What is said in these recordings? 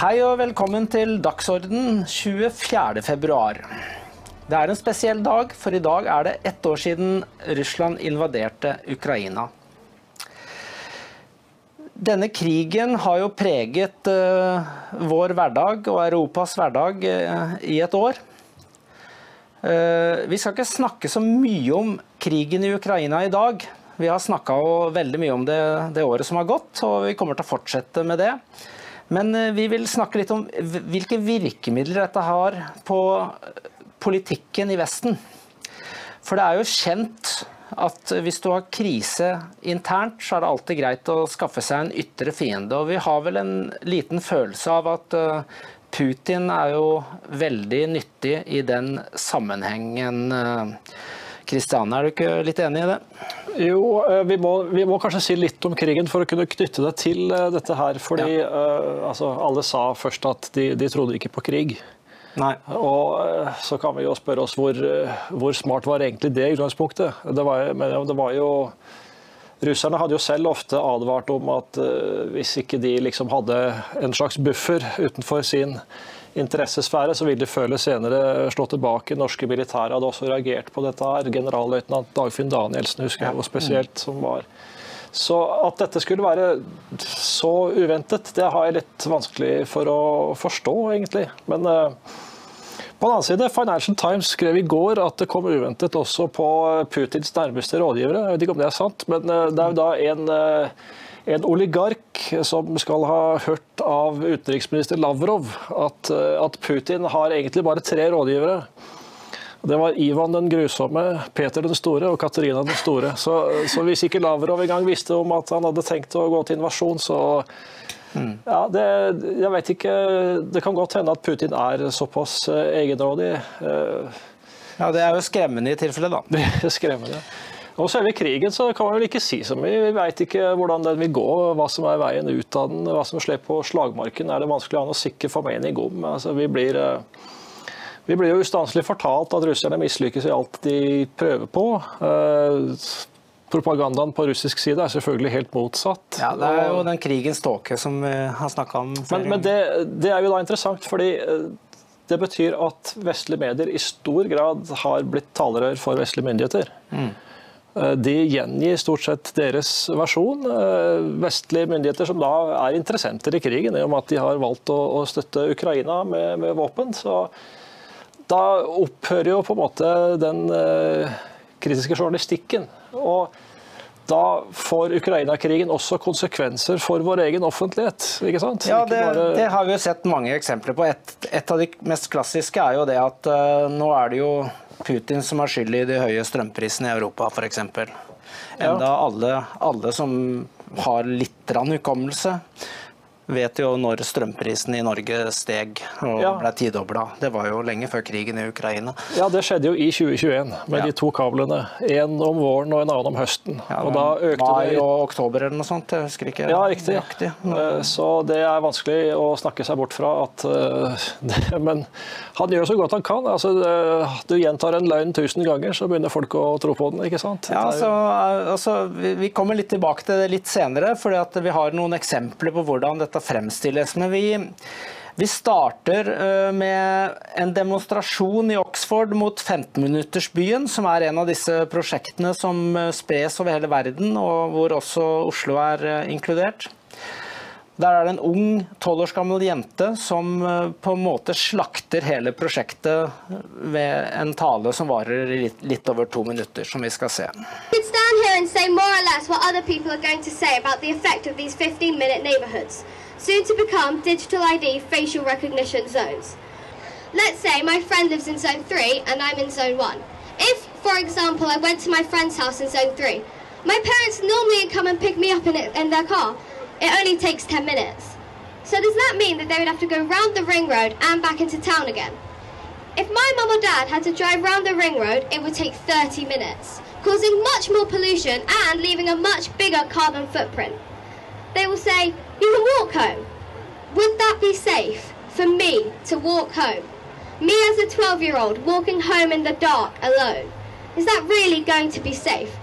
Hei og velkommen til Dagsorden 24. februar. Det er en spesiell dag, for i dag er det ett år siden Russland invaderte Ukraina. Denne krigen har jo preget uh, vår hverdag og Europas hverdag uh, i et år. Uh, vi skal ikke snakke så mye om krigen i Ukraina i dag. Vi har snakka veldig mye om det det året som har gått, og vi kommer til å fortsette med det. Men vi vil snakke litt om hvilke virkemidler dette har på politikken i Vesten. For det er jo kjent at hvis du har krise internt, så er det alltid greit å skaffe seg en ytre fiende. Og vi har vel en liten følelse av at eh, Putin er jo veldig nyttig i den sammenhengen. Kristiane, er du ikke litt enig i det? Jo, eh, vi må, vi må, kanskje si litt om krigen for å kunne knytte det til eh, dette her. Fordi ja. uh, altså, alle sa først at de, de trodde ikke på krig. Nei. Og så kan vi jo spørre oss hvor, hvor smart var egentlig det utgangspunktet. Det var, men det var jo Russerne hadde jo selv ofte advart om at hvis ikke de liksom hadde en slags buffer utenfor sin interessesfære, så vil de før eller senere slå tilbake. Norske militære hadde også reagert på dette. her. Generalløytnant Dagfinn Danielsen husker jeg jo spesielt, som var så at dette skulle være så uventet, det har jeg litt vanskelig for å forstå, egentlig. Men uh, på den annen side, Financial Times skrev i går at det kom uventet også på Putins nærmeste rådgivere. Jeg vet ikke om det er sant, men uh, det er jo da en, uh, en oligark som skal ha hørt av utenriksminister Lavrov at, at Putin har egentlig bare tre rådgivere. Det var Ivan den grusomme, Peter den store og Katarina den store. Så, så hvis ikke Lavrov engang visste om at han hadde tenkt å gå til invasjon, så mm. ja, det, jeg vet ikke, det kan godt hende at Putin er såpass eh, egenrådig. Eh. Ja, Det er jo skremmende i tilfelle, da. Det er skremmende. Og selve krigen så kan man vel ikke si så mye. Vi veit ikke hvordan den vil gå, hva som er veien ut av den. Hva som skjer på slagmarken er det vanskelig å ha noe sikker formening om. Altså, vi blir... Uh, vi blir jo ustanselig fortalt at russerne mislykkes i alt de prøver på. Eh, propagandaen på russisk side er selvfølgelig helt motsatt. Ja, Det er jo den krigens tåke som vi har snakka om. Men, men det, det, er jo da interessant, fordi eh, det betyr at vestlige medier i stor grad har blitt talerør for vestlige myndigheter. Mm. Eh, de gjengir stort sett deres versjon. Vestlige myndigheter som da er interessenter i krigen, i og med at de har valgt å, støtte Ukraina med, med våpen. så da opphører jo på en måte den eh, kritiske journalistikken. Og da får Ukraina-krigen også konsekvenser for vår egen offentlighet. ikke sant? Ja, det, det har vi jo sett mange eksempler på. Et, et, av de mest klassiske er jo det at uh, nå er det jo Putin som har skyld i de høye strømprisene i Europa, f.eks. Enda ja. alle, alle som har litt hukommelse, vet jo når strømprisen i Norge steg og ja. ble tidobla. Det var jo lenge før krigen i Ukraina. Ja, det skjedde jo i 2021 med ja. de to kablene. En om våren og en annen om høsten. Ja, og da økte mai det... og oktober eller noe sånt, jeg husker ikke ja, riktig. nøyaktig. Eh, så det er vanskelig å snakke seg bort fra at det, Men han gjør så godt han kan. Altså, du gjentar en løgn tusen ganger, så begynner folk å tro på den. ikke sant? Ja, altså, altså, vi kommer litt tilbake til det litt senere, for vi har noen eksempler på hvordan dette skal fremstilles. Men vi, vi starter eh, med en demonstrasjon i Oxford mot 15-minuttersbyen, som er en av disse prosjektene som eh, spres over hele verden, og hvor også Oslo er eh, inkludert. Der er det en ung, tolv års gammel jente som på en måte slakter hele prosjektet ved en tale som varer i litt over to minutter, som vi skal se. stand here and say more or less what other people are going to say about the effect of these 15 minute neighborhoods. Soon to become digital ID facial recognition zones. Let's say my friend lives in zone 3 and I'm in zone 1. If, for example, I went to my friend's house in zone 3, my parents normally come and pick me up in, it, in their car. It only takes 10 minutes. So does that mean that they would have to go round the ring road and back into town again? If my mum or dad had to drive round the ring road, it would take 30 minutes, causing much more pollution and leaving a much bigger carbon footprint. They will say, you can walk home. Would that be safe for me to walk home? Me as a 12 year old walking home in the dark alone. Is that really going to be safe?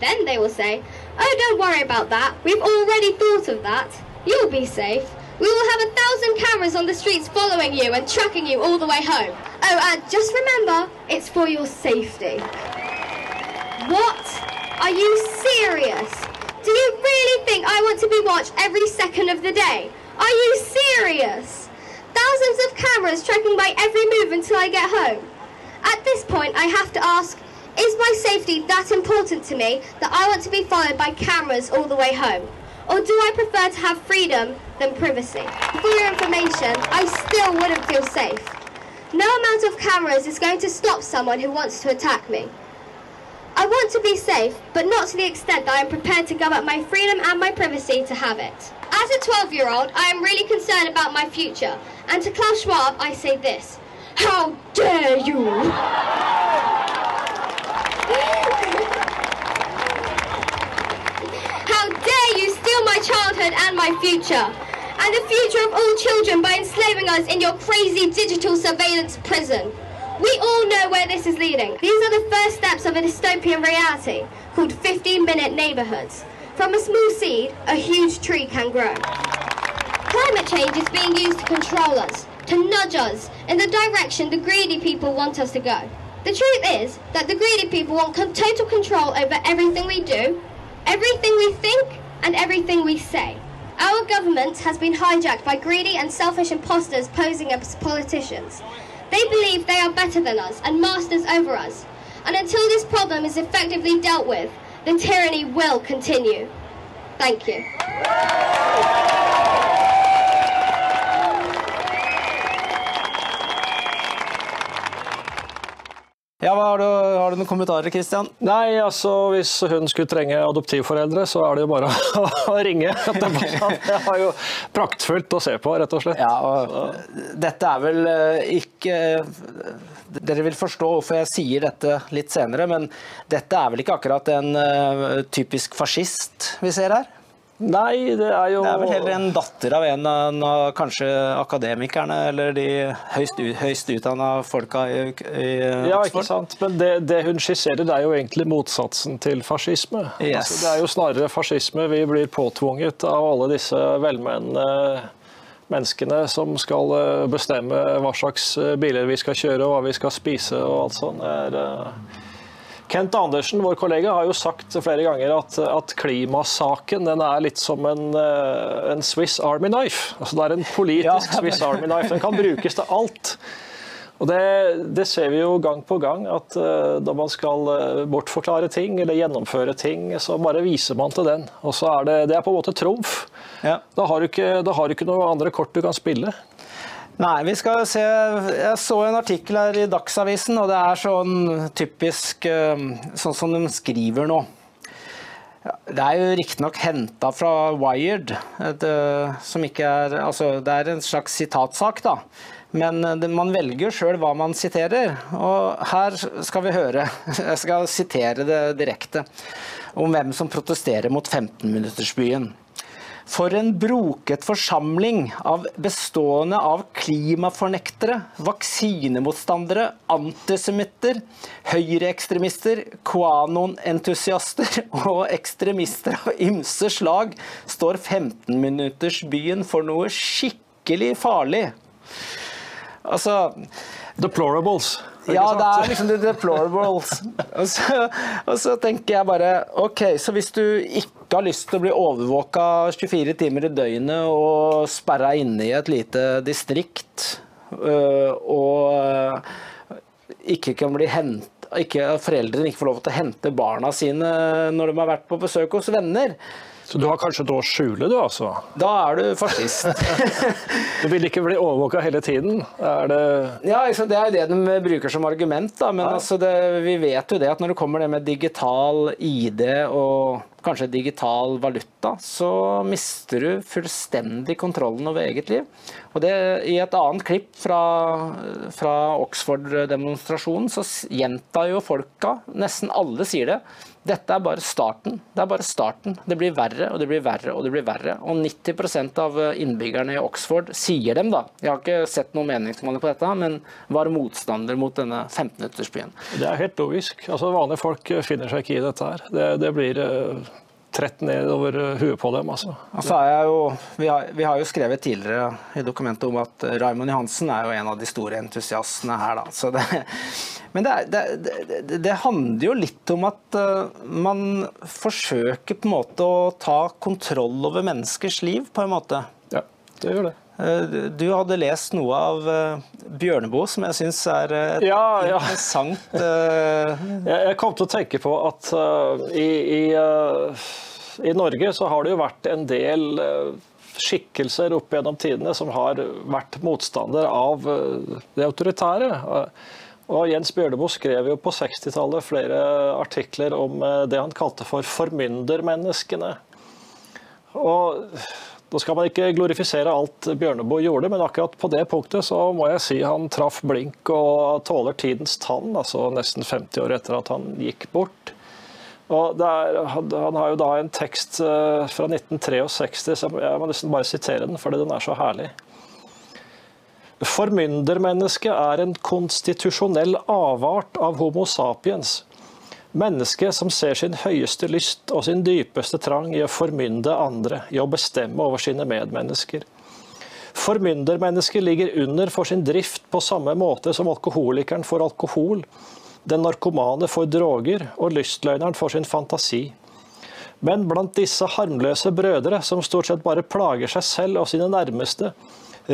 Then they will say, Oh, don't worry about that. We've already thought of that. You'll be safe. We will have a thousand cameras on the streets following you and tracking you all the way home. Oh, and just remember, it's for your safety. What? Are you serious? Do you really think I want to be watched every second of the day? Are you serious? Thousands of cameras tracking my every move until I get home. At this point, I have to ask, is my safety that important to me that I want to be followed by cameras all the way home? Or do I prefer to have freedom than privacy? For your information, I still wouldn't feel safe. No amount of cameras is going to stop someone who wants to attack me. I want to be safe, but not to the extent that I am prepared to give up my freedom and my privacy to have it. As a 12 year old, I am really concerned about my future. And to Klaus Schwab, I say this How dare you! How dare you steal my childhood and my future! And the future of all children by enslaving us in your crazy digital surveillance prison. We all know where this is leading. These are the first steps of a dystopian reality called 15 minute neighborhoods. From a small seed, a huge tree can grow. Climate change is being used to control us, to nudge us in the direction the greedy people want us to go. The truth is that the greedy people want total control over everything we do, everything we think, and everything we say. Our government has been hijacked by greedy and selfish imposters posing as politicians. They believe they are better than us and masters over us. And until this problem is effectively dealt with, the tyranny will continue. Thank you. Ja, har, du, har du noen kommentarer, Kristian? Nei, altså hvis hun skulle trenge adoptivforeldre, så er det jo bare å ringe. Det er jo praktfullt å se på, rett og slett. Ja, og dette er vel eh, ikke Dere vil forstå hvorfor jeg sier dette litt senere, men dette er vel ikke akkurat en eh, typisk fascist vi ser her? Nei, det er jo Det er vel heller en datter av en av, kanskje akademikerne eller de høyst, høyst utdanna folka i, i Ja, ikke sant. Men det, det hun skisserer, det er jo egentlig motsatsen til fascisme. Yes. Altså, det er jo snarere fascisme vi blir påtvunget av alle disse velmenende menneskene som skal eh, bestemme hva slags eh, biler vi skal kjøre og hva vi skal spise og alt sånt. Det er, eh, Kent Andersen, vår kollega, har jo sagt flere ganger at, at klimasaken den er litt som en, eh, en Swiss Army knife. Altså, det er en politisk Ja. Swiss Army knife. Den kan brukes til alt. Og det, det ser vi jo gang på gang, at da man skal eh, bortforklare ting eller gjennomføre ting, så bare viser man til den. Og så er det, det er på en måte trumf. Ja. Da har du ikke, da har du ikke noe andre kort du kan spille. Nei, vi skal se Jeg så en artikkel her i Dagsavisen, og det er sånn typisk eh, sånn som de skriver nå. Det er jo riktignok henta fra Wired, et, eh, som ikke er Altså, det er en slags sitatsak, da. Men eh, man velger sjøl hva man siterer. Og her skal vi høre. Jeg skal sitere det direkte. Om hvem som protesterer mot 15-minuttersbyen. For en broket forsamling av bestående av klimafornektere, vaksinemotstandere, antisemitter, høyreekstremister, QAnon-entusiaster og ekstremister av ymse slag står 15-minuttersbyen for noe skikkelig farlig. Altså Deplorables. ja, det er liksom the deplorables. Og så, og så tenker jeg bare OK, så hvis du ikke har lyst til å bli overvåka 24 timer i døgnet og sperra inne i et lite distrikt, øh, og øh, ikke kan bli hent, ikke, foreldrene ikke får lov til å hente barna sine når de har vært på besøk hos venner, Så du har kanskje et å skjule, du altså? da er du fascist. Du vil ikke bli overvåka hele tiden? Er det Ja, liksom, Det er jo det de bruker som argument. da, Men altså det, vi vet jo det at når det kommer det med digital ID og kanskje digital valuta, så mister du fullstendig kontrollen over eget liv. Og det, I et annet klipp fra, fra Oxford-demonstrasjonen så gjentar jo folka, nesten alle sier det, dette er bare starten. Det er bare starten. Det blir verre og det blir verre og det blir verre. Og 90% av innbyggerne i Oxford sier dem, da. Jeg har ikke sett noen meningsmåling på dette, men var motstander mot denne 15-minuttersbyen. Det er helt logisk. Altså, vanlige folk finner seg ikke i dette her. Det, det blir eh, trett ned over huet på dem. Altså. altså jo, vi, har, vi, har, jo skrevet tidligere i dokumentet om at Raymond Johansen er jo en av de store entusiastene her. Det, men det, det, det, handler jo litt om at uh, man forsøker på en måte å ta kontroll over menneskers liv, på en måte. Ja, det gjør det. Uh, du hadde lest noe av uh, Bjørneboe som jeg syns er et ja, ja. interessant Jeg kom til å tenke på at i, i i Norge så har det jo vært en del eh, skikkelser opp gjennom tidene som har vært motstander av eh, det autoritære. Og Jens Bjørneboe skrev jo på 60-tallet flere artikler om eh, det han kalte for formyndermenneskene. Og Nå skal man ikke glorifisere alt Bjørneboe gjorde, men akkurat på det punktet så må jeg si han traff blink og tåler tidens tann, altså nesten 50 år etter at han gikk bort. Er, han har jo da en tekst eh, fra 1963, så jeg må nesten bare sitere den, fordi den er så herlig. Formyndermennesket er en konstitusjonell avart av Homo sapiens. Mennesket som ser sin høyeste lyst og sin dypeste trang i å formynde andre, i å bestemme over sine medmennesker. Formyndermennesket ligger under for sin drift på samme måte som alkoholikeren får alkohol, den narkomane får droger, og lystløgneren får sin fantasi. Men blant disse harmløse brødre, som stort sett bare plager seg selv og sine nærmeste,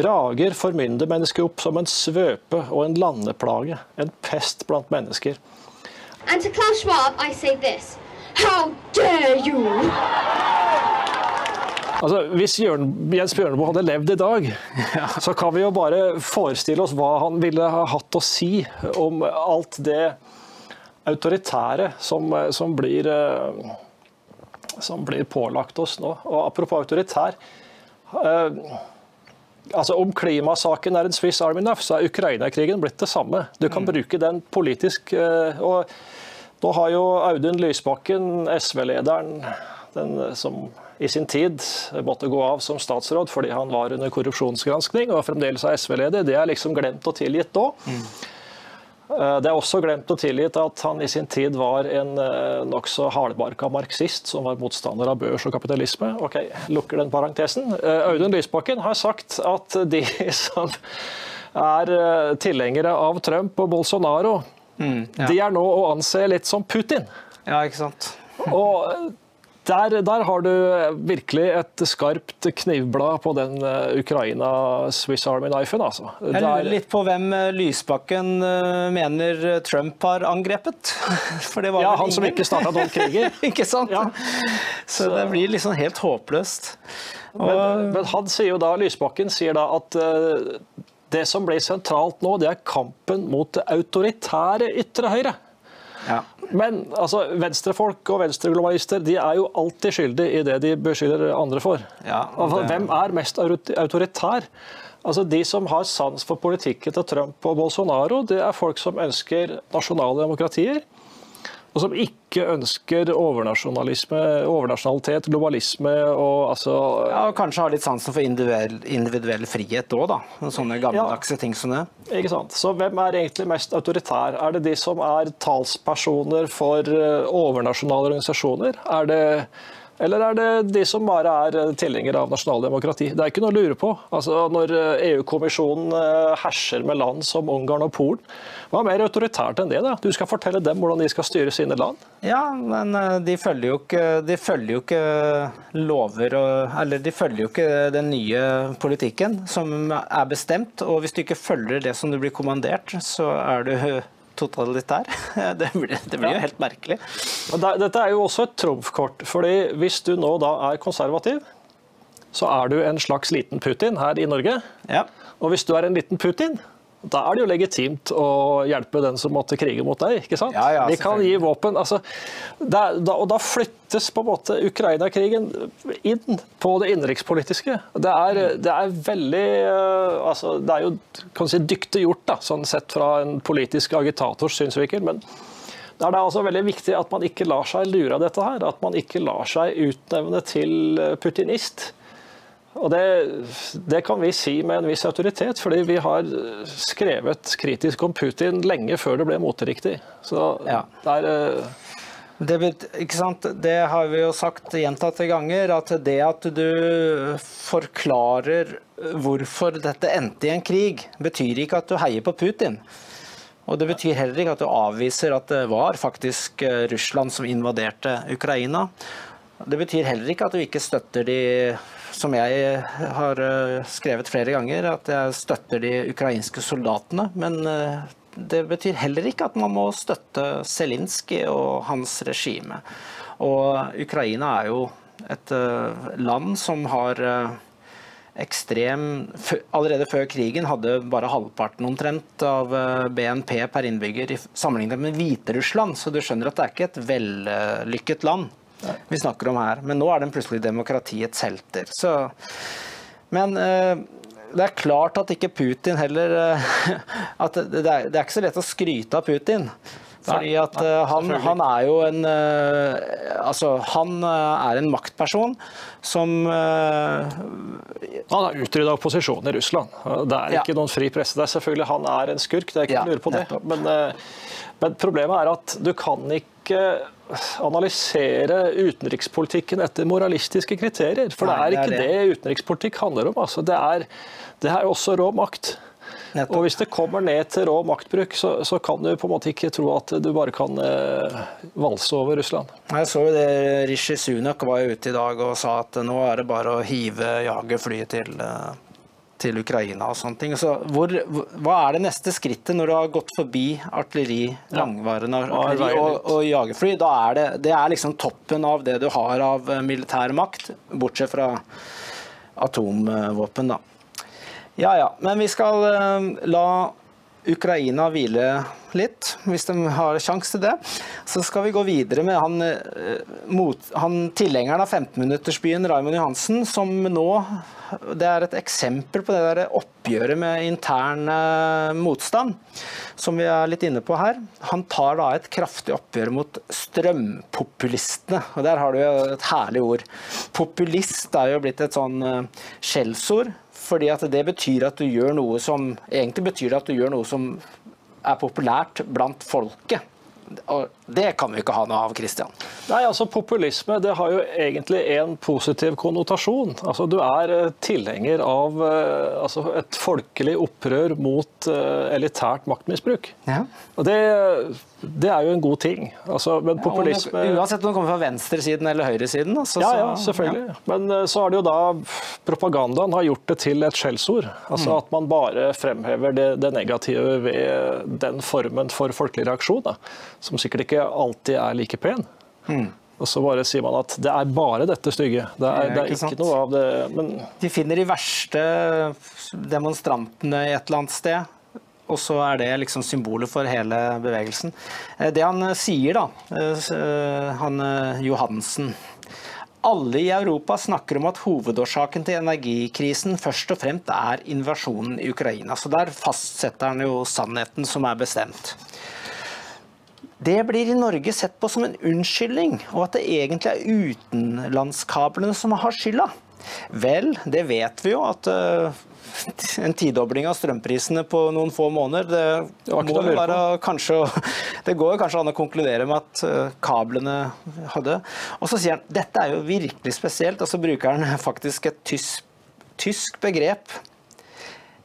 rager formyndermennesket opp som en svøpe og en landeplage, en pest blant mennesker. And to Klaus Schwab, I say this. How dare you? Altså, Hvis Jørn, Jens Bjørneboe hadde levd i dag, ja. så kan vi jo bare forestille oss hva han ville ha hatt å si om alt det autoritære som, som, blir, eh, som blir pålagt oss nå. Og Apropos autoritær. Eh, altså Om klimasaken er en Swiss Army Nuff, så er Ukraina-krigen blitt det samme. Du kan mm. bruke den politisk. Eh, og Nå har jo Audun Lysbakken, SV-lederen, den som i sin tid måtte gå av som statsråd fordi han var under korrupsjonsgranskning og fremdeles er SV-leder. Det er liksom glemt og tilgitt nå. Mm. Det er også glemt og tilgitt at han i sin tid var en eh, nokså hardbarka marxist som var motstander av børs og kapitalisme. Ok, lukker den parentesen. Eh, Audun Lysbakken har sagt at de som er tilhengere av Trump og Bolsonaro, mm, ja. de er nå å anse litt som Putin. Ja, ikke sant. Og der, der, har du virkelig et skarpt knivblad på den uh, Ukraina-Swiss Army-knifen. Altså. Jeg lurer litt på hvem uh, Lysbakken mener Trump har angrepet. For det var ja, Han som ikke starta noen kriger. ikke sant? Ja. Så, Så, det blir liksom helt håpløst. Og... Men, men, han sier jo da, Lysbakken sier da at det som blir sentralt nå, det er kampen mot det autoritære ytre høyre. Ja. Men altså, venstrefolk og venstreglobalister de er jo alltid skyldige i det de beskylder andre for. Ja, altså, Hvem er mest autoritær? Altså, De som har sans for politikken til Trump og Bolsonaro, det er folk som ønsker nasjonale demokratier og som ikke ønsker overnasjonalitet, globalisme og altså Ja, og Kanskje har litt sansen for individuell, individuell frihet òg, da. Sånne gammeldagse ja, ting som det. Ikke sant. Så hvem er egentlig mest autoritær? Er det de som er talspersoner for eh, overnasjonale organisasjoner? Er det eller er det de som bare er eh, tilhengere av nasjonaldemokrati? Det er ikke noe å lure på. Altså, når EU-kommisjonen eh, herser med land som Ungarn og Polen, hva er mer autoritært enn det? da? Du skal fortelle dem hvordan de skal styre sine land? Ja, men eh, de følger jo ikke, de følger jo ikke lover og Eller de følger jo ikke den nye politikken som er bestemt. Og hvis du ikke følger det som du blir kommandert, så er du totalitær. Det blir, det blir ja. jo helt merkelig. Dette er jo også et trumfkort. fordi Hvis du nå da er konservativ, så er du en slags liten Putin her i Norge. Ja. Og hvis du er en liten Putin, da er det jo legitimt å hjelpe den som måtte krige mot deg. ikke sant? Ja, ja, Vi kan gi våpen. altså, da, da, Og da flyttes på en måte Ukraina-krigen inn på det innenrikspolitiske. Det, det, er veldig uh, altså, Det er jo kan si, dyktig gjort, da, sånn sett fra en politisk agitators synsvinkel. men det er altså veldig viktig at man ikke lar seg lure av dette her. At man ikke lar seg utnevne til putinist. Og det, det, kan vi si med en viss autoritet, fordi vi har skrevet kritisk om Putin lenge før det ble moteriktig. Så ja. det er... Eh, Det, det, har vi jo sagt gjentatte ganger, at det at du forklarer hvorfor dette endte i en krig, betyr ikke at du heier på Putin. Og Det betyr heller ikke at du avviser at det var faktisk eh, Russland som invaderte Ukraina. Det betyr heller ikke at du ikke støtter de, som jeg har eh, skrevet flere ganger, at jeg støtter de ukrainske soldatene. Men eh, det betyr heller ikke at man må støtte Zelinskyj og hans regime. Og Ukraina er jo et land som har ekstrem Allerede før krigen hadde bare halvparten omtrent av eh, BNP per innbygger sammenlignet med Hviterussland. Så du skjønner at det er ikke et vellykket land vi snakker om her. Men nå er den plutselig demokratiets helter. Så, men eh, det er klart at ikke Putin heller eh, at det er, det er ikke så lett å skryte av Putin. Fordi at eh, han, han, er jo en Altså, han er en maktperson som Han har utrydda opposisjonen i Russland. Det er ikke ja. noen fri presse der. Selvfølgelig, han er en skurk, det er ikke ja, lure på det. Men, men, problemet er at du kan ikke analysere utenrikspolitikken etter moralistiske kriterier. For det er ikke det, det utenrikspolitikk handler om. Altså, det, er, det er også rå makt. Nettopp. Og Hvis det kommer ned til rå maktbruk, så, så, kan du på en måte ikke tro at du bare kan eh, valse over Russland. Jeg så jo det Rishi Sunak var jo ute i dag og sa at nå er det bare å hive jagerflyet til, eh, til Ukraina og sånne ting. Så hvor, hva er det neste skrittet når du har gått forbi artilleri, langvarende artilleri og, og jagerfly? Da er det, det er liksom toppen av det du har av eh, militær makt, bortsett fra atomvåpen, da. Ja ja, men vi skal uh, la Ukraina hvile litt, hvis de har sjanse til det. Så skal vi gå videre med han, mot, han tilhengeren av 15-minuttersbyen Raymond Johansen, som nå Det er et eksempel på det der oppgjøret med intern uh, motstand, som vi er litt inne på her. Han tar da et kraftig oppgjør mot strømpopulistene. Og der har du jo et herlig ord. Populist er jo blitt et sånn skjellsord fordi at det betyr at du gjør noe som Egentlig betyr det at du gjør noe som er populært blant folket. Det kan vi ikke ha noe av, Christian. Nei, altså Populisme det har jo egentlig en positiv konnotasjon. Altså Du er eh, tilhenger av eh, altså, et folkelig opprør mot uh, elitært maktmisbruk. Ja. Og det, det, er jo en god ting. Altså, men populisme... Ja, uansett om det kommer fra venstresiden eller høyresiden. Altså, ja, ja, selvfølgelig. Ja. Men så har det jo da propagandaen har gjort det til et skjellsord. Altså mm. At man bare fremhever det, det, negative ved den formen for folkelig reaksjon. Da, som sikkert ikke alltid er like pen. Mm. Og så bare sier man at det er bare dette stygge. Det er, det er ikke, noe av det men... De finner de verste demonstrantene i et eller annet sted. Og så er det liksom symbolet for hele bevegelsen. Eh, det han eh, sier, da, eh, han Johansen alle i Europa snakker om at hovedårsaken til energikrisen først og fremst er invasjonen i Ukraina. Så der fastsetter han jo sannheten som er bestemt. Det blir i Norge sett på som en unnskyldning, og at det egentlig er utenlandskablene som har skylda. Vel, det vet vi jo at uh, en tidobling av strømprisene på noen få måneder Det, det, være, kanskje, det går kanskje an å konkludere med at uh, kablene hadde. Og så sier han dette er jo virkelig spesielt, og så bruker han faktisk et tysk, tysk begrep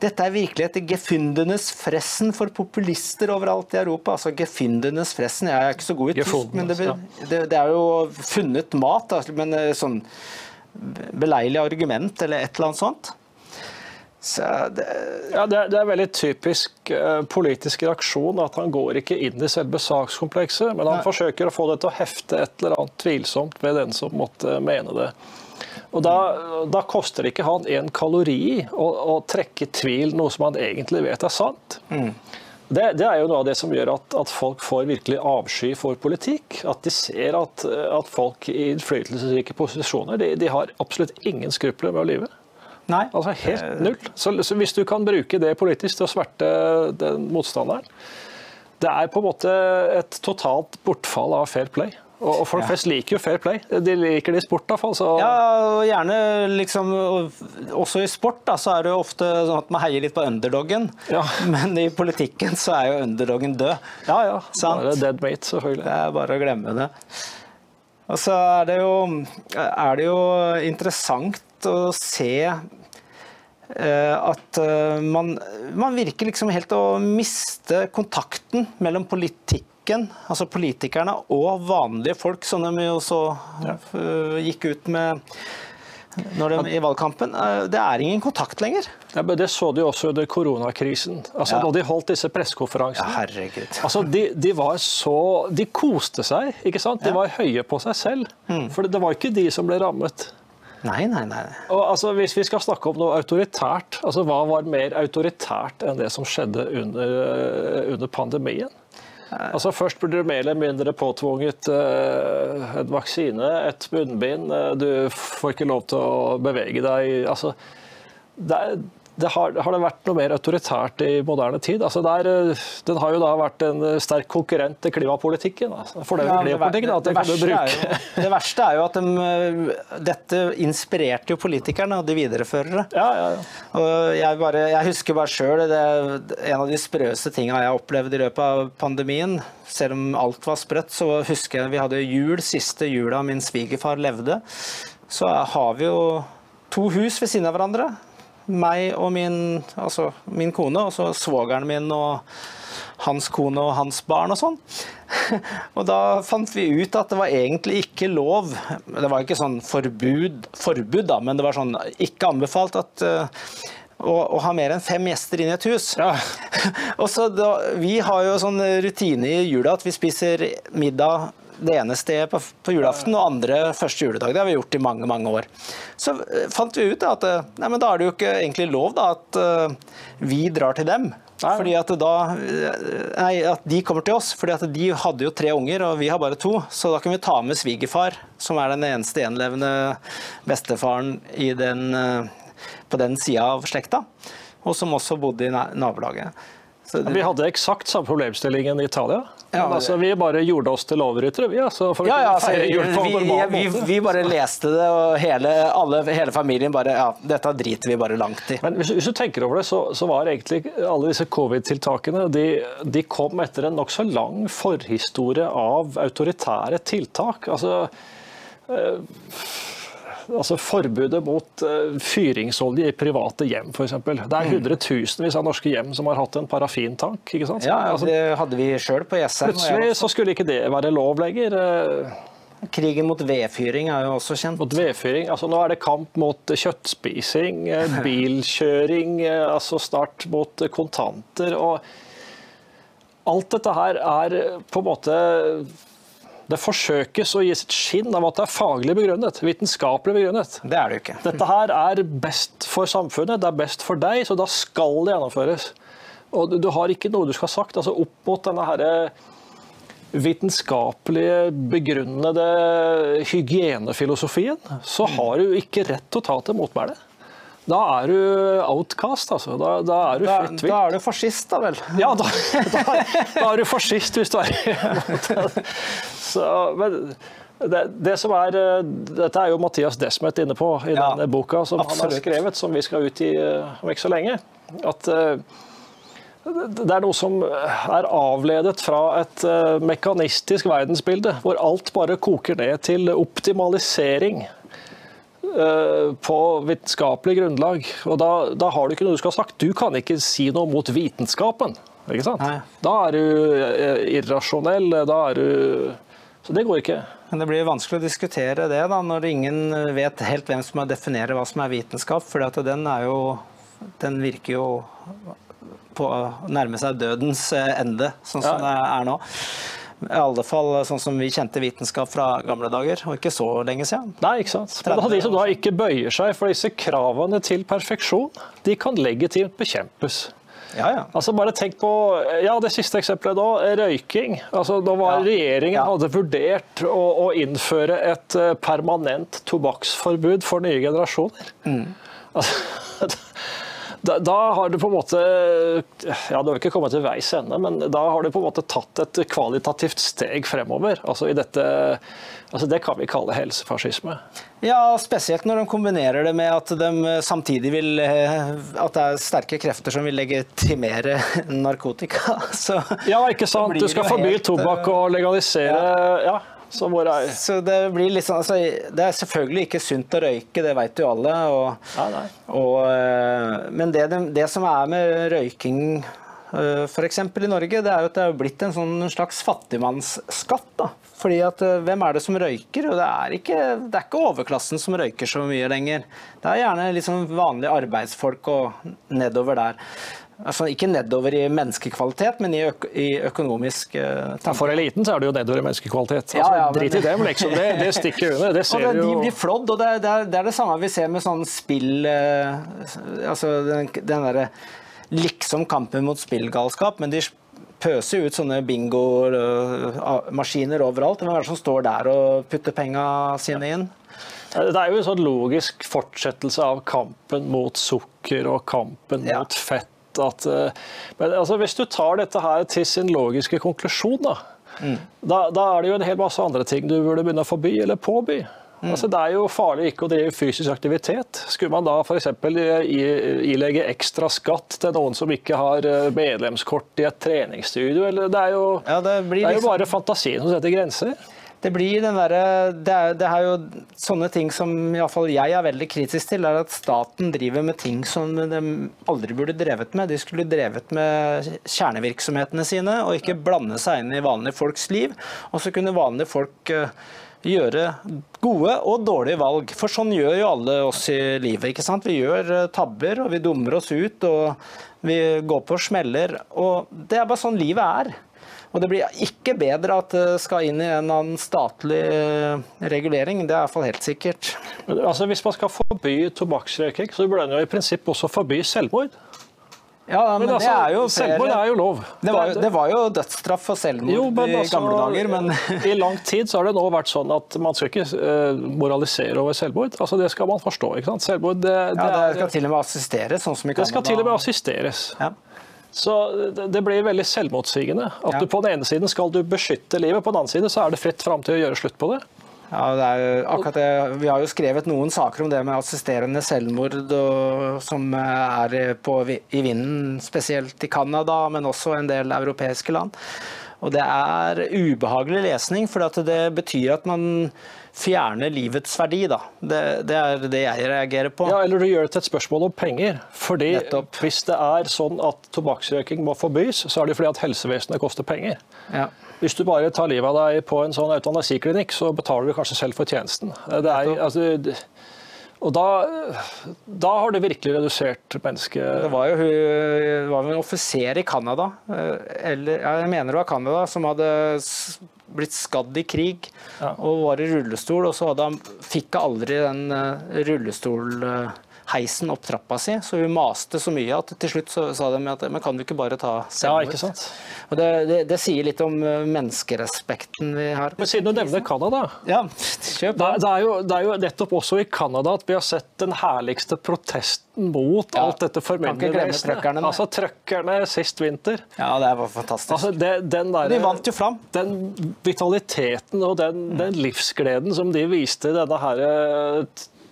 dette er virkelig et gefyndenes fressen for populister overalt i Europa. Altså gefyndenes fressen. Jeg er ikke så god i tysk, men det, det, det, er jo funnet mat. Altså, men eh, sånn beleilig argument eller et eller annet sånt. Så det... Ja, det er, det er veldig typisk uh, politisk reaksjon at han går ikke inn i selve sakskomplekset, men han Nei. forsøker å få det til å hefte et eller annet tvilsomt ved den som måtte mene det. Og da, da, koster det ikke han en kalori å, å, trekke tvil noe som han egentlig vet er sant. Mm. Det, det, er jo noe av det som gjør at, at, folk får virkelig avsky for politikk. At de ser at, at folk i innflytelsesrike posisjoner de, de, har absolutt ingen skrupler med å lyve. Nei. Altså helt null. Så, så, hvis du kan bruke det politisk til å sverte den motstanderen Det er på en måte et totalt bortfall av fair play. Og, folk flest liker jo fair play. De liker det i sport, iallfall. Ja, og gjerne liksom Også i sport da, så er det jo ofte sånn at man heier litt på underdogen. Ja. Men i politikken så er jo underdogen død. Ja, ja. Sant? Bare dead mate, selvfølgelig. Det er bare å glemme det. Og så er det jo, er det jo interessant å se eh, at eh, man, man virker liksom helt å miste kontakten mellom politikk politikken, altså politikerne og vanlige folk, som de jo så ja. gikk ut med de, i valgkampen. Uh, det er ingen kontakt lenger. Ja, men Det så du også under koronakrisen. Altså, ja. Da de holdt disse pressekonferansene. Ja, herregud. Altså, de, de, var så De koste seg, ikke sant? De var høye på seg selv. Mm. For det var ikke de som ble rammet. Nei, nei, nei. Og, altså, hvis vi skal snakke om noe autoritært, altså, hva var mer autoritært enn det som skjedde under, eh, under pandemien? Altså Først blir du mer eller mindre påtvunget uh, en vaksine, et munnbind. Uh, du får ikke lov til å bevege deg. Altså, det, det har, har, det vært noe mer autoritært i moderne tid? Altså der, eh, den har jo da vært en sterk konkurrent til klimapolitikken. Altså. For det, ja, klimapolitikken det, det, verste jo, det, verste er jo at de, dette inspirerte jo politikerne, og de viderefører det. Ja, ja, og jeg, bare, jeg, husker bare sjøl en av de sprøeste tinga jeg opplevde i løpet av pandemien. Selv om alt var sprøtt, så husker jeg vi hadde jul, siste jula min svigerfar levde. Så har vi jo to hus ved siden av hverandre meg og min, altså min kone, og så svogeren min og hans kone og hans barn og sånn. Og da fant vi ut at det var egentlig ikke lov. Det var ikke sånn forbud, forbud da, men det var sånn ikke anbefalt at uh, å, å, ha mer enn fem gjester inn i et hus. Ja. og så da, Vi har jo sånn rutine i jula at vi spiser middag det ene stedet på, på, julaften og andre første juledag. Det har vi gjort i mange mange år. Så uh, fant vi ut da, at uh, nei, da er det jo ikke egentlig lov da, at uh, vi drar til dem. Nei. Fordi at, da, nei, at de kommer til oss. fordi at De hadde jo tre unger, og vi har bare to. Så da kan vi ta med svigerfar, som er den eneste gjenlevende bestefaren den, på den sida av slekta. Og som også bodde i nabolaget. Det... Vi hadde eksakt samme problemstillingen i Italia. Ja, men altså, vi bare gjorde oss til lovryttere, vi. Altså, for ja, ja, altså, vi, vi, vi, bare leste det, og hele, alle, hele, familien bare Ja, dette driter vi bare langt i. Men hvis, hvis du tenker over det, så, så var egentlig alle disse covid-tiltakene de, de, kom etter en nokså lang forhistorie av autoritære tiltak. Altså øh, altså forbudet mot uh, fyringsolje i private hjem, f.eks. Det er mm. hundretusenvis av norske hjem som har hatt en parafintank. ikke sant? Ja, ja det hadde vi sjøl på Jessheim. Plutselig så skulle ikke det være lov lenger. Eh. Krigen mot vedfyring er jo også kjent. Mot vedfyring, altså Nå er det kamp mot kjøttspising, eh, bilkjøring, altså snart mot kontanter. og Alt dette her er på en måte det forsøkes å gi sitt skinn av at det er faglig begrunnet, vitenskapelig begrunnet. Det er det ikke. Dette her er best for samfunnet, det er best for deg, så da skal det gjennomføres. Og du, har ikke noe du skal ha sagt. altså Opp mot denne herre vitenskapelige, begrunnede hygienefilosofien, så har du ikke rett til å ta til motmæle. Da er du outcast, altså. Da, da er du fritt vilt. Da, er du fascist, da vel? Ja, da, da, da er du fascist hvis du er Så, men det, det, som er, Dette er jo Mathias Desmet inne på i ja, denne boka som absolutt. han har skrevet, som vi skal ut i eh, om ikke så lenge. At uh, det er noe som er avledet fra et mekanistisk verdensbilde, hvor alt bare koker ned til optimalisering Eh, på vitenskapelig grunnlag. Og da, da, har du ikke noe du skal ha sagt. Du kan ikke si noe mot vitenskapen. Ikke sant? Nei. Da er du eh, irrasjonell. Da er du Så det går ikke. Men det blir vanskelig å diskutere det da, når ingen vet helt hvem som definerer hva som er vitenskap. For den, jo, den virker jo på å nærme seg dødens eh, ende, sånn som ja. det er nå. I alle fall sånn som vi kjente vitenskap fra gamle dager, og ikke så lenge siden. Nei, ikke sant. Men da de som da ikke bøyer seg for disse kravene til perfeksjon, de kan legitimt bekjempes. Ja, ja. Altså bare tenk på ja, det siste eksempelet da, røyking. Altså, da var ja. Regjeringen hadde vurdert å, å, innføre et eh, permanent tobakksforbud for nye generasjoner. Mm. Altså, da, da, har du på en måte Ja, du har ikke kommet til veis ende, men da har du på en måte tatt et kvalitativt steg fremover. Altså i dette altså Det kan vi kalle helsefascisme. Ja, spesielt når de kombinerer det med at de samtidig vil eh, At det er sterke krefter som vil legitimere narkotika. Så, ja, ikke sant. Du skal forby helt, tobakk og legalisere ja. ja. Så, så det blir litt sånn altså, Det er selvfølgelig ikke sunt å røyke, det vet jo alle. Og, nei, nei. Og, eh, men det, det, som er med røyking eh, f.eks. i Norge, det er jo at det er blitt en sånn slags fattigmannsskatt. da. Fordi at eh, Hvem er det som røyker? Og det er, ikke, det er ikke overklassen som røyker så mye lenger. Det er gjerne liksom vanlige arbeidsfolk og nedover der. Altså Ikke nedover i menneskekvalitet, men i, øk i økonomisk uh, ja, For eliten så er det jo nedover i menneskekvalitet. Altså, ja, ja, drit i dem, liksom. Det, det stikker under. Det ser det, jo De blir flådd, og det, er, det, er, det samme vi ser med sånn spill uh, Altså den, den derre liksom kampen mot spillgalskap, men de pøser ut sånne bingomaskiner overalt. Hvem er det som står der og putter penga sine inn? Det er jo en sånn logisk fortsettelse av kampen mot sukker og kampen mot fett at eh, men altså, Hvis du tar dette her til sin logiske konklusjon, da, mm. da, da, er det jo en hel masse andre ting du burde begynne å forby eller påby. Mm. Altså, det er jo farlig ikke å drive fysisk aktivitet. Skulle man da f.eks. ilegge ekstra skatt til noen som ikke har eh, medlemskort i et treningsstudio? Eller, det er jo, ja, det det er jo liksom... bare fantasien som setter grenser det blir den der, det det er jo sånne ting som iallfall jeg er veldig kritisk til, er at staten driver med ting som de aldri burde drevet med. De skulle drevet med kjernevirksomhetene sine, og ikke blande seg inn i vanlige folks liv. Og så kunne vanlige folk eh, gjøre gode og dårlige valg. For sånn gjør jo alle oss i livet. ikke sant? Vi gjør eh, tabber, og vi dummer oss ut, og vi går på smeller. Og det er bare sånn livet er. Og det blir ikke bedre at det skal inn i en annen statlig eh, regulering, det er iallfall helt sikkert. Altså, hvis man skal forby tobakksrøyking, så burde man jo i prinsipp også forby selvmord. Ja, men, men altså, er jo flere... Selvmord er jo lov. Det var, det var jo dødsstraff for selvmord jo, i altså, gamle dager, men I lang tid så har det nå vært sånn at man skal ikke uh, moralisere over selvmord. Altså, det skal man forstå. ikke sant? Selvmord det, det, ja, det skal til og med assisteres, sånn som i Canada. Det skal til og med assisteres. Ja. Så det blir veldig selvmotsigende. At du På den ene siden skal du beskytte livet, på den andre siden så er det fritt fram til å gjøre slutt på det. Ja, det er akkurat det. Vi har jo skrevet noen saker om det med assisterende selvmord og, som er på, i vinden, spesielt i Canada, men også en del europeiske land. Og det er ubehagelig lesning, for det betyr at man fjerne livets verdi. Da. Det, det, er det jeg reagerer på. Ja, Eller du gjør det til et spørsmål om penger. Fordi Nettopp. Hvis det er sånn at tobakksrøyking må forbys, så er det fordi at helsevesenet koster penger. Ja. Hvis du bare tar livet av deg på en sånn eutanasiklinikk, så betaler du kanskje selv for tjenesten. Det er, altså, og da, da, har det virkelig redusert mennesket Det var jo hun, var en offiser i Canada, eh, eller jeg mener det var Canada, som hadde blitt skadd i krig og var i rullestol. Og så han, fikk han aldri den uh, rullestolheisen opp trappa si, så hun maste så mye at til slutt så sa de at men kan du ikke bare ta selvmord? Ja, ikke sant? Og det, det, det, sier litt om eh, menneskerespekten vi har. Men Siden du nevner Canada, ja, kjøp det, det, er jo, det er jo nettopp også i Canada at vi har sett den herligste protesten mot ja, alt dette formyndervesenet. Altså trøkkerne sist vinter. Ja, det var fantastisk. Altså, det, der, de vant jo fram. Den vitaliteten og den, den livsgleden som de viste denne her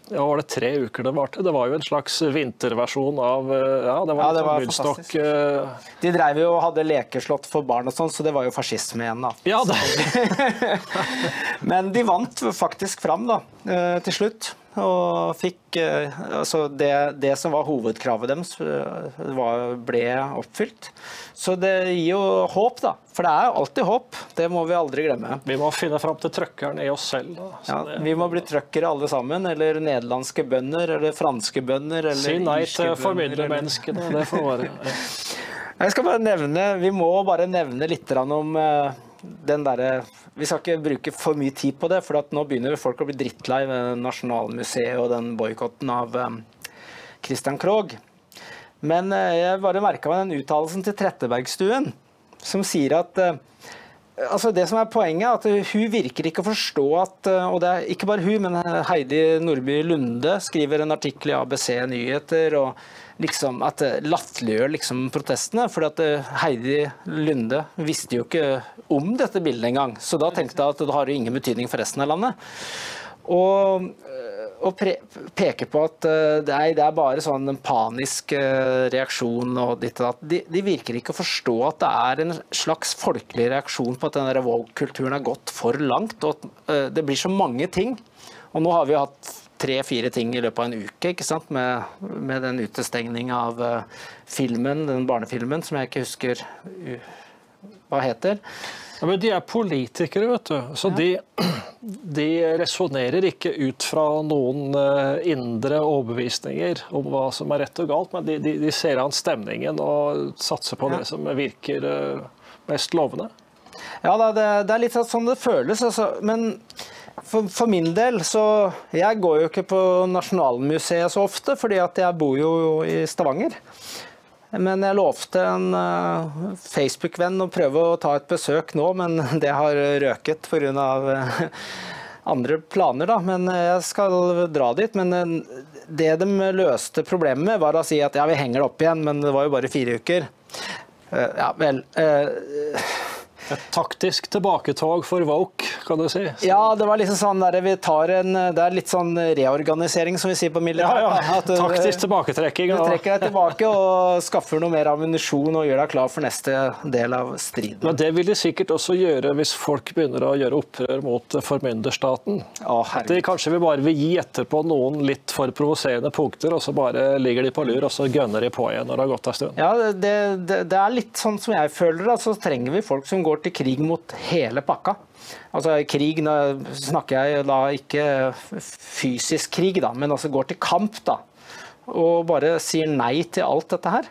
ja, var det tre uker det varte? Det var jo en slags vinterversjon av eh, Ja, det var, ja, det var Woodstock. Uh... De drev jo og hadde lekeslott for barn og sånn, så det var jo fascisme igjen, da. Ja, det... Men de vant faktisk fram, da, eh, til slutt. Og fikk Altså, det, det som var hovedkravet deres, var, ble oppfylt. Så det gir jo håp, da. For det er jo alltid håp. Det må vi aldri glemme. Vi må finne fram til trøkkeren i oss selv. Da. Ja, vi må bli trøkkere alle sammen. Eller nederlandske bønder, eller franske bønder. Eller si nei til formidlermenneskene. Det får være. Jeg skal bare nevne, Vi må bare nevne litt om eh, den der, Vi skal ikke bruke for mye tid på det, for nå begynner folk å bli drittlei ved Nasjonalmuseet og den boikotten av um, Christian Krogh. Men eh, jeg bare merka meg den uttalelsen til Trettebergstuen, som sier at eh, altså det som er Poenget er at hun virker ikke å forstå at Og det er ikke bare hun, men Heidi Nordby Lunde skriver en artikkel i ABC Nyheter og liksom at latterliggjør liksom protestene. For Heidi Lunde visste jo ikke om dette bildet engang. Så da tenkte jeg at det har ingen betydning for resten av landet. Og og peker på at det er, det er bare sånn en panisk uh, reaksjon. og ditt og De, de, virker ikke å forstå at det er en slags folkelig reaksjon på at den woke-kulturen har gått for langt. og at Det blir så mange ting. Og nå har vi hatt tre-fire ting i løpet av en uke ikke sant? Med, med den utestengning av filmen, den barnefilmen som jeg ikke husker hva heter. Ja, men De er politikere, vet du. Så ja. de, de resonnerer ikke ut fra noen eh, indre overbevisninger om hva som er rett og galt, men de, de, de ser an stemningen og satser på ja. det som virker eh, mest lovende. Ja, det, det er litt sånn det føles. Altså. Men for, for, min del så Jeg går jo ikke på Nasjonalmuseet så ofte, fordi at jeg bor jo i Stavanger. Men jeg lovte en uh, Facebook-venn å prøve å ta et besøk nå, men det har røket pga. Uh, andre planer, da. Men jeg skal dra dit. Men det de løste problemet med, var å si at ja, vi henger det opp igjen, men det var jo bare fire uker. Ja vel. Et taktisk tilbaketog for Woke, kan du si. Så. Ja, det var liksom sånn der, vi tar en, det er litt sånn reorganisering, som vi sier på militæret. Ja, ja. At, taktisk tilbaketrekking. Du trekker deg tilbake og skaffer noe mer ammunisjon og gjør deg klar for neste del av striden. Men det vil de sikkert også gjøre hvis folk begynner å gjøre opprør mot formynderstaten. Å, At de kanskje vil bare vil gi etter på noen litt for provoserende punkter, og så bare ligger de på lur, og så gønner de på igjen når det har gått en stund. Ja, det, det, det er litt sånn som jeg føler det. Så trenger vi folk som går går til krig mot hele pakka. Altså krig, snakker jeg da ikke fysisk krig, da, men altså går til kamp. da. Og bare sier nei til alt dette her.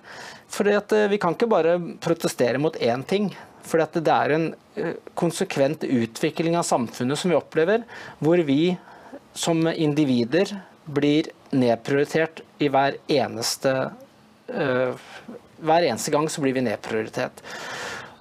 For eh, vi kan ikke bare protestere mot én ting. For det er en eh, konsekvent utvikling av samfunnet som vi opplever, hvor vi som individer blir nedprioritert i hver eneste uh, Hver eneste gang så blir vi nedprioritert.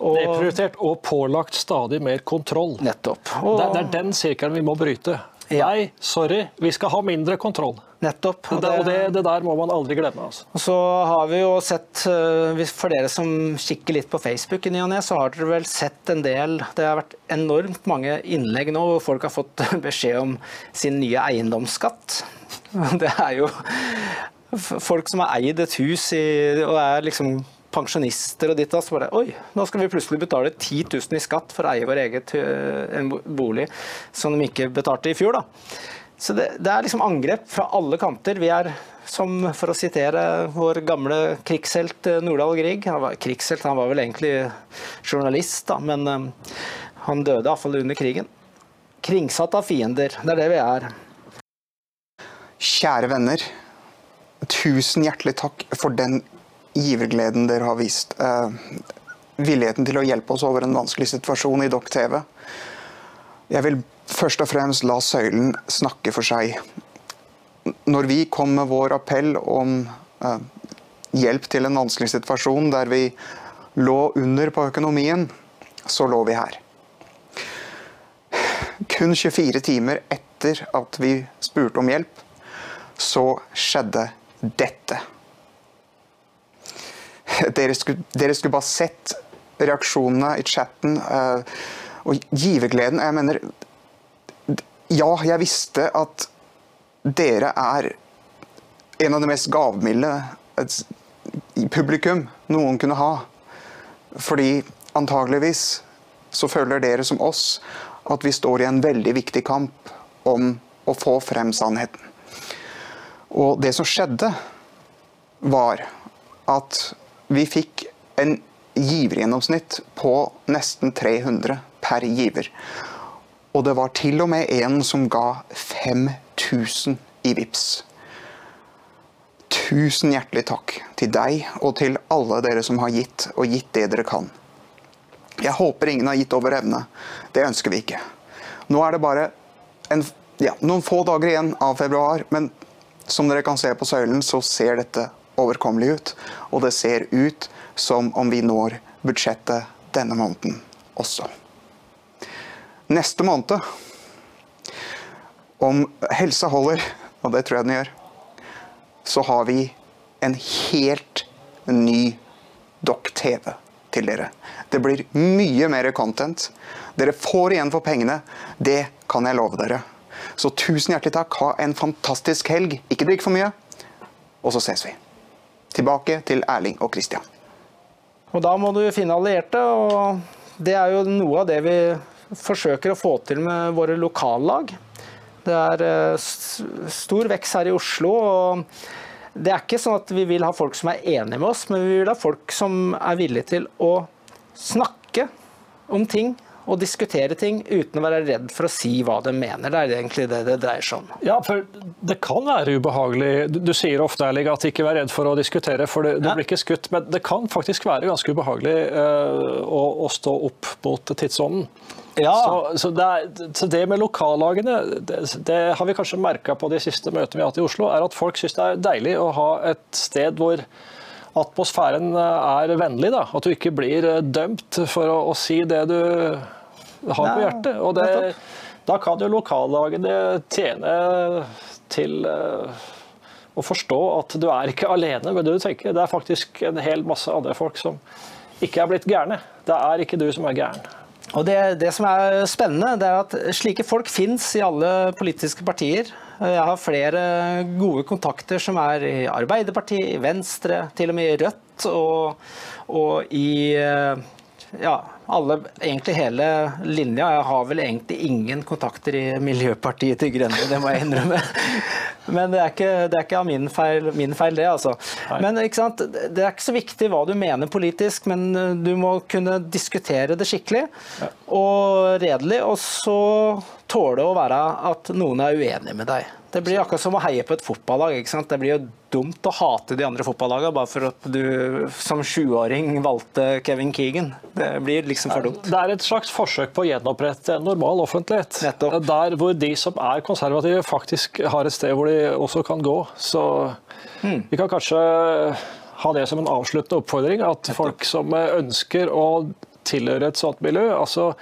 Og, Nedprioritert og pålagt stadig mer kontroll. Nettopp. Og, det, det, er den sirkelen vi må bryte. Ja. Nei, sorry, vi skal ha mindre kontroll. Nettopp. Og det, og det, det der må man aldri glemme. Altså. Så har vi jo sett, eh, For dere som kikker litt på Facebook, i ny og ne, så har dere vel sett en del Det har vært enormt mange innlegg nå hvor folk har fått beskjed om sin nye eiendomsskatt. Det er jo folk som har eid et hus i, og er liksom pensjonister og ditt og så bare Oi, nå skal vi plutselig betale 10 000 i skatt for å eie vår eget eh, bolig som de ikke betalte i fjor. da. Så det, det, er liksom angrep fra alle kanter. Vi er, som for å sitere vår gamle krigshelt eh, Nordahl Grieg Han var krigshelt, han var vel egentlig journalist, da, men um, han døde iallfall under krigen. Kringsatt av fiender. Det er det vi er. Kjære venner. Tusen hjertelig takk for den givergleden dere har vist. Eh, villigheten til å hjelpe oss over en vanskelig situasjon i Dokk TV. Jeg vil først og fremst la søylen snakke for seg. Når vi kom med vår appell om eh, hjelp til en vanskelig situasjon der vi lå under på økonomien, så lå vi her. Kun 24 timer etter at vi spurte om hjelp, så skjedde dette. Dere skulle, dere skulle, bare sett reaksjonene i chatten uh, og givergleden. Jeg mener Ja, jeg visste at dere er en av de mest gavmilde publikum noen kunne ha. Fordi antageligvis så føler dere som oss at vi står i en veldig viktig kamp om å få frem sannheten. Og det som skjedde, var at vi fikk en givergjennomsnitt på nesten 300 per giver. Og det var til og med en som ga 5000 i VIPS. Tusen hjertelig takk til deg og til alle dere som har gitt, og gitt det dere kan. Jeg håper ingen har gitt over evne. Det ønsker vi ikke. Nå er det bare en, ja, noen få dager igjen av februar, men som dere kan se på søylen, så ser dette overkommelig ut. Og det ser ut som om vi når budsjettet denne måneden også. neste måned, om helsa holder, og det tror jeg den gjør, så har vi en helt ny Dokk-TV til dere. Det blir mye mer content. Dere får igjen for pengene. Det kan jeg love dere. Så tusen hjertelig takk. Ha en fantastisk helg. Ikke drikk for mye. Og så ses vi. Tilbake til Erling og Christian. Og da må du finne allierte, og det er jo noe av det vi forsøker å få til med våre lokallag. Det er eh, stor vekst her i Oslo. og det er ikke sånn at vi vil ha folk som er enige med oss, men vi vil ha folk som er villige til å snakke om ting og diskutere ting uten å være redd for å si hva de mener. Det er egentlig det det dreier seg om. Ja, for det kan være ubehagelig. Du, du sier ofte ærlig at ikke vær redd for å diskutere, for det, du Ja. blir ikke skutt. Men det kan faktisk være ganske ubehagelig uh, å, å stå opp mot tidsånden. Ja. Så, så, det er, så det med lokallagene, det, det har vi kanskje merka på de siste møtene vi har hatt i Oslo, er at folk syns det er deilig å ha et sted hvor atmosfæren er vennlig. Da. At du ikke blir eh, dømt for å, å si det du har på hjertet. Og det, da kan jo lokallagene tjene til eh, å forstå at du er ikke alene med det du tenker. Det er faktisk en hel masse andre folk som ikke er blitt gærne. Det er ikke du som er gæren. Og det, det som er spennende, det er at slike folk fins i alle politiske partier. Jeg har flere gode kontakter som er i Arbeiderpartiet, i Venstre, til og med i Rødt og, og i eh, ja, alle, egentlig hele linja. Jeg har vel egentlig ingen kontakter i Miljøpartiet til Grønne, det må jeg innrømme. Men det er ikke, det er ikke av min feil, min feil, det, altså. Men ikke sant? det er ikke så viktig hva du mener politisk, men eh, du må kunne diskutere det skikkelig og redelig, og så tåle å være at noen er uenig med deg. Det blir akkurat som å heie på et fotballag. ikke sant? Det blir jo dumt å hate de andre fotballagene bare for at du som sjuåring valgte Kevin Keegan. Det blir liksom for dumt. Det er et slags forsøk på å gjenopprette en normal offentlighet. Nettopp. Der hvor de som er konservative, faktisk har et sted hvor de også kan gå. Så Hmm. vi kan kanskje ha det som en avsluttende oppfordring, at folk som ønsker å tilhøre et sånt miljø, altså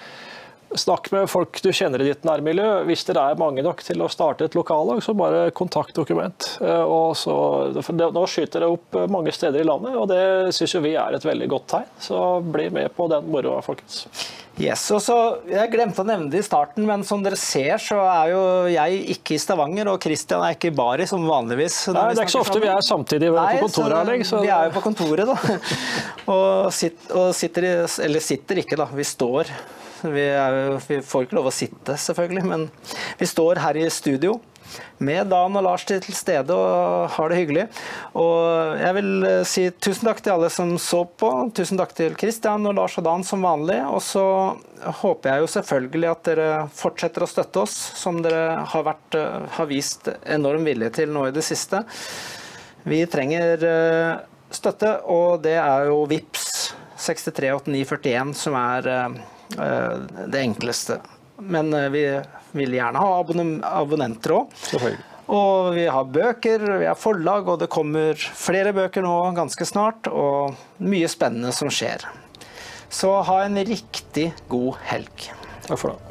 Snakk med folk du kjenner i ditt nærmiljø. Hvis dere er mange nok til å starte et lokallag, så bare kontakt dokument. Eh, Og så, nå skyter det opp eh, mange steder i landet, og det syns vi er et veldig godt tegn. Så bli med på den moroa, folkens. Yes, og så, Jeg glemte å nevne det i starten, men som dere ser, så er jo jeg ikke i Stavanger, og Christian er ikke i Bari, som vanligvis. Nei, det er ikke så ofte vi er samtidig Nei, på kontoret, her lenger. Så Vi er jo på kontoret, da. Og, sitt, og sitter Eller sitter ikke, da. Vi står. Vi, jo- vi får ikke lov å sitte, selvfølgelig, men vi står her i studio. Med Dan og Lars til stede og har det hyggelig. Og jeg vil eh, si tusen takk til alle som så på. Tusen takk til Christian og Lars og Dan som vanlig. Og så håper jeg jo selvfølgelig at dere fortsetter å støtte oss, som dere har, vært, eh, har vist enorm vilje til nå i det siste. Vi trenger eh, støtte, og det er jo VIPS 638941 som er det enkleste. Men eh, vi vil gjerne ha abonnem- abonnenter òg. Og vi har bøker, vi har forlag, og det kommer flere bøker nå ganske snart. Og mye spennende som skjer. Så ha en riktig god helg. Takk for det.